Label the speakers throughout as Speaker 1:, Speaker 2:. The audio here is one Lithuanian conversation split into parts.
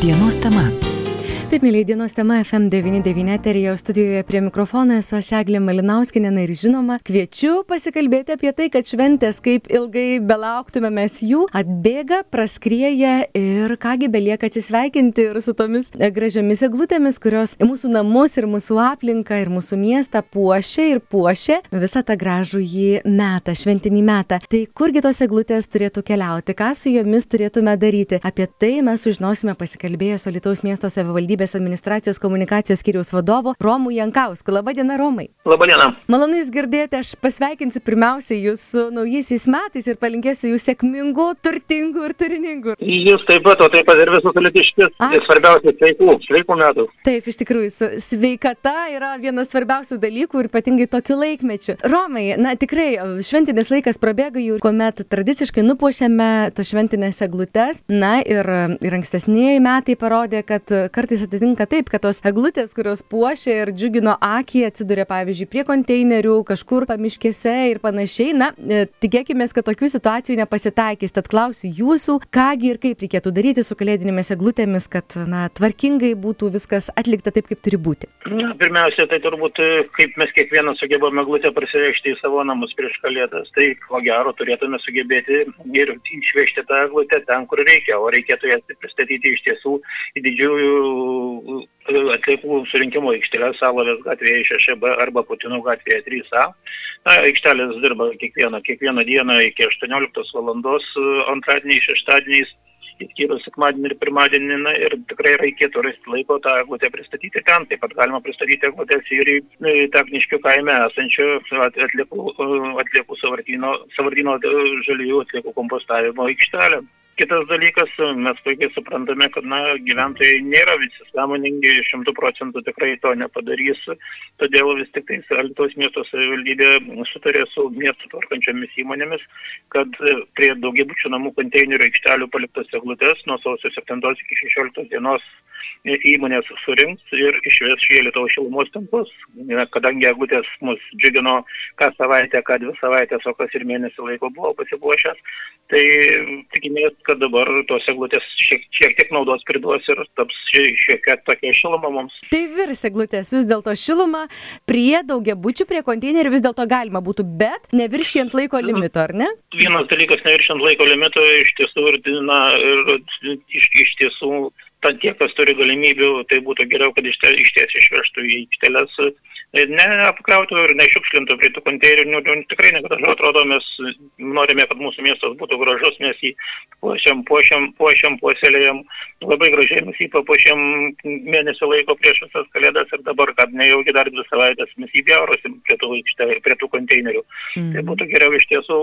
Speaker 1: Dienos tema. Taip, mėlyje dienos tema FM99 eterija studijoje prie mikrofono esu aš Eglė Malinauskinė ir žinoma, kviečiu pasikalbėti apie tai, kad šventės, kaip ilgai belauktume mes jų, atbėga, praskrieja ir kągi belieka atsisveikinti ir su tomis gražiamis eglutėmis, kurios mūsų namus ir mūsų aplinką ir mūsų miestą puošia ir puošia visą tą gražų jį metą, šventinį metą. Tai kurgi tos eglutės turėtų keliauti, ką su jomis turėtume daryti, apie tai mes sužinosime pasikalbėję su Lietuvos miesto savivaldybė savivaldybės administracijos komunikacijos skyriaus vadovu Romu Jankausku. Labadiena, Romai.
Speaker 2: Labadiena.
Speaker 1: Malonu Jūs girdėti, aš pasveikinsiu pirmiausia Jūs su naujaisiais metais ir palinkėsiu Jūs sėkmingų, turtingų ir turiningų.
Speaker 2: Jūs taip pat, o taip pat ir visus litiškis. Svarbiausia, sveikų, sveikų metų.
Speaker 1: Taip, iš tikrųjų, sveikata yra vienas svarbiausių dalykų ir ypatingai tokiu laikmečiu. Romai, na tikrai, šventinis laikas prabėga jau, kuomet tradiciškai nupuošiame tas šventinės eglutes. Na ir, ir ankstesnėjai metai parodė, kad kartais atsitinka taip, kad tos eglutės, kurios puošia ir džiugino akį, atsiduria, pavyzdžiui, prie konteinerių, kažkur pamiškėse ir panašiai. Na, e, tikėkime, kad tokių situacijų nepasitaikys. Tad klausiu jūsų, kągi ir kaip reikėtų daryti su kalėdinėmis eglutėmis, kad, na, tvarkingai būtų viskas atlikta taip, kaip turi būti.
Speaker 2: Na, pirmiausia, tai turbūt, e, kaip mes kiekvienas sugebame eglutę prisivežti į savo namus prieš kalėdas. Tai, ko gero, turėtume sugebėti ir išvežti tą eglutę ten, kur reikia, o reikėtų jas pristatyti iš tiesų į didžiųjų atliekų surinkimo aikštelę Salovės gatvėje 6B arba Putinų gatvėje 3A. Na, aikštelės dirba kiekvieną, kiekvieną dieną iki 18 valandos antradieniais, šeštadieniais, išskyrus sekmadienį ir pirmadienį, na, ir tikrai reikėtų rasti laiko tą eglutę pristatyti ten. Taip pat galima pristatyti eglutės ir į Takniškių kaime esančią atliekų, atliekų savartino, savartino žaliųjų atliekų kompostavimo aikštelę. Kitas dalykas, mes puikiai suprantame, kad na, gyventojai nėra visi sąmoningi, šimtų procentų tikrai to nepadarys, todėl vis tik tai Lietuvos miesto savivaldybė sutarė su miesto tvarkančiomis įmonėmis, kad prie daugiabučių namų konteinerių aikštelių paliktas eglutės nuo sausio 7 iki 16 dienos įmonės surinks ir išves šį Lietuvos šilumos tinklus, kadangi eglutės mus džiugino ką savaitę, ką dvi savaitės, o kas ir mėnesį laiko buvo pasipuošęs, tai tikimės, kad dabar tos eglutės šiek, šiek tiek naudos priduos ir taps šiek tiek tokia šiluma mums.
Speaker 1: Tai virs eglutės vis dėlto šiluma prie daugiabučių, prie konteinerių vis dėlto galima būtų, bet neviršijant laiko limito, ar ne?
Speaker 2: Vienas dalykas neviršijant laiko limito iš tiesų ir, na, ir iš, iš tiesų tad tie, kas turi galimybių, tai būtų geriau, kad iš ties išvežtų į aikšteles neapkrautų ir nešiukšlintų prie tų konteinerių, nu, tikrai negražu atrodo, mes norime, kad mūsų miestas būtų gražus, mes jį puošiam, puošiam, puošiam, puoselėjam, labai gražiai mes jį papuošiam mėnesį laiko prieš visas kalėdas ir dabar, kad nejaugi dar dvi savaitės mes jį bjaurosim prie tų, prie tų konteinerių. Mm. Tai būtų geriau iš tiesų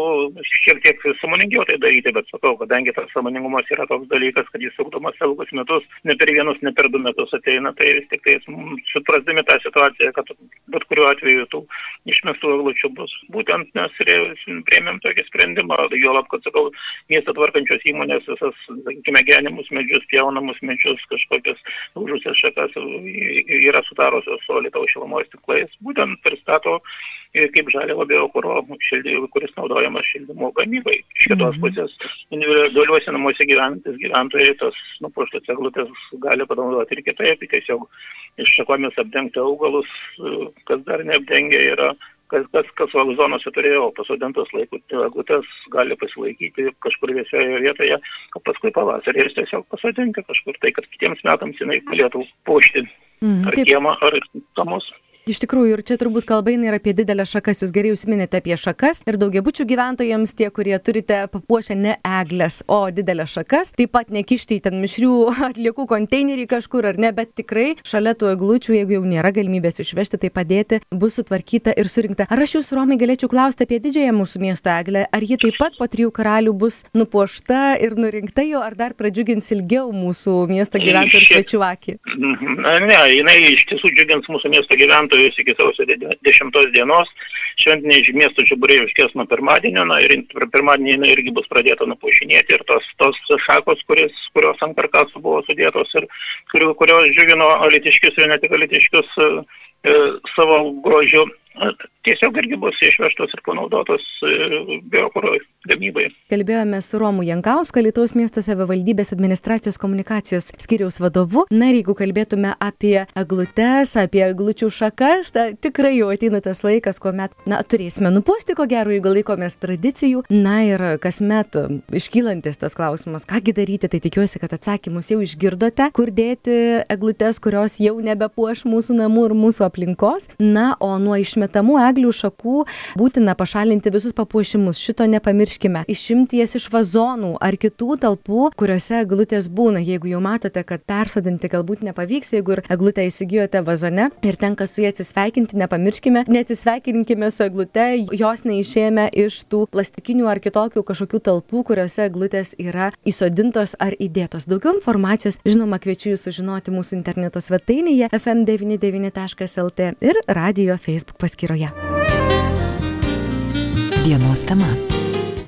Speaker 2: šiek tiek samoningiau tai daryti, bet sakau, kadangi tas samoningumas yra toks dalykas, kad jis ugdomas ilgus metus, ne per vienus, ne per du metus ateina, tai vis tik tai suprasdami tą situaciją, kad bet kuriuo atveju tų išmestų eglučių bus. Būtent mes priėmėm tokį sprendimą, juolab, kad, sakau, miestą tvarkančios įmonės visas, sakykime, genimus medžius, pjaunamus medžius, kažkokias užusias šakas yra sutarusios su Lietuvos šilumos tinklais. Būtent pristato kaip žalio biokuro, kuris naudojamas šildymo gamybai. Iš kitos mhm. pusės, individualiuose namuose gyvenantis gyventojai tos nupuštas eglutės gali panaudoti ir kitaip, tiesiog iš šakomis apdengti augalus, kas dar neapdengia yra kas, kas, kas vagzonose turėjo pasodintas laikutės, gali pasilaikyti kažkur vėsioje vietoje, o paskui pavasarį ir tiesiog pasodinti kažkur tai, kad kitiems metams jinai galėtų puošti mm, ar kiemą, ar namus.
Speaker 1: Iš tikrųjų, ir čia turbūt kalba eina ir apie didelės šakas. Jūs gerai užsiminėte apie šakas ir daugiabučių gyventojams, tie, kurie turite papuošę ne eglės, o didelės šakas, taip pat nekišti į ten mišrių atliekų konteinerį kažkur ar ne, bet tikrai šalia tų eglučių, jeigu jau nėra galimybės išvežti, tai padėti, bus sutvarkyta ir surinkta. Ar aš jūsų Romai galėčiau klausti apie didžiąją mūsų miesto eglę? Ar ji taip pat po trijų karalių bus nupuošta ir nurinkta jau, ar dar pradžiugins ilgiau mūsų miesto gyventojų ir svečių akį?
Speaker 2: Ne, jinai iš tiesų džiugins mūsų miesto gyventojų gyventojus iki sausio 10 dienos. Šventiniai miesto žiburiai užkės nuo pirmadienio, na ir pirmadienį jinai irgi bus pradėta nupušinėti ir tos, tos šakos, kuris, kurios ant karkasų buvo sudėtos ir kurios džiugino alitiškius ir ne tik alitiškius e, e, savo grožiu, tiesiog irgi bus išvežtos ir panaudotos e, biokuro gamybai.
Speaker 1: kalbėjome su Romu Jankausku, Lietuvos miesto savivaldybės administracijos komunikacijos skiriaus vadovu. Na ir jeigu kalbėtume apie eglutes, apie eglučių šakas, tai tikrai jau ateina tas laikas, kuomet, na, turėsime nupuošti, ko gero, jeigu laikomės tradicijų. Na ir kasmet iškylantis tas klausimas, kągi daryti, tai tikiuosi, kad atsakymus jau išgirdote, kur dėti eglutes, kurios jau nebepuoš mūsų namų ir mūsų aplinkos. Na, o nuo išmetamų eglių šakų būtina pašalinti visus papuošimus. Šito nepamirškime. Išimti jas iš vazonų ar kitų talpų, kuriuose eglutės būna. Jeigu jau matote, kad persodinti galbūt nepavyks, jeigu ir eglutę įsigijote vazone ir tenka su ja atsisveikinti, nepamirškime, neatsisveikinkime su eglute, jos neišėjame iš tų plastikinių ar kitokių kažkokių talpų, kuriuose eglutės yra įsodintos ar įdėtos. Daugiau informacijos, žinoma, kviečiu jūs sužinoti mūsų interneto svetainėje fm99.lt ir radio Facebook paskyroje.
Speaker 3: Dienos tema.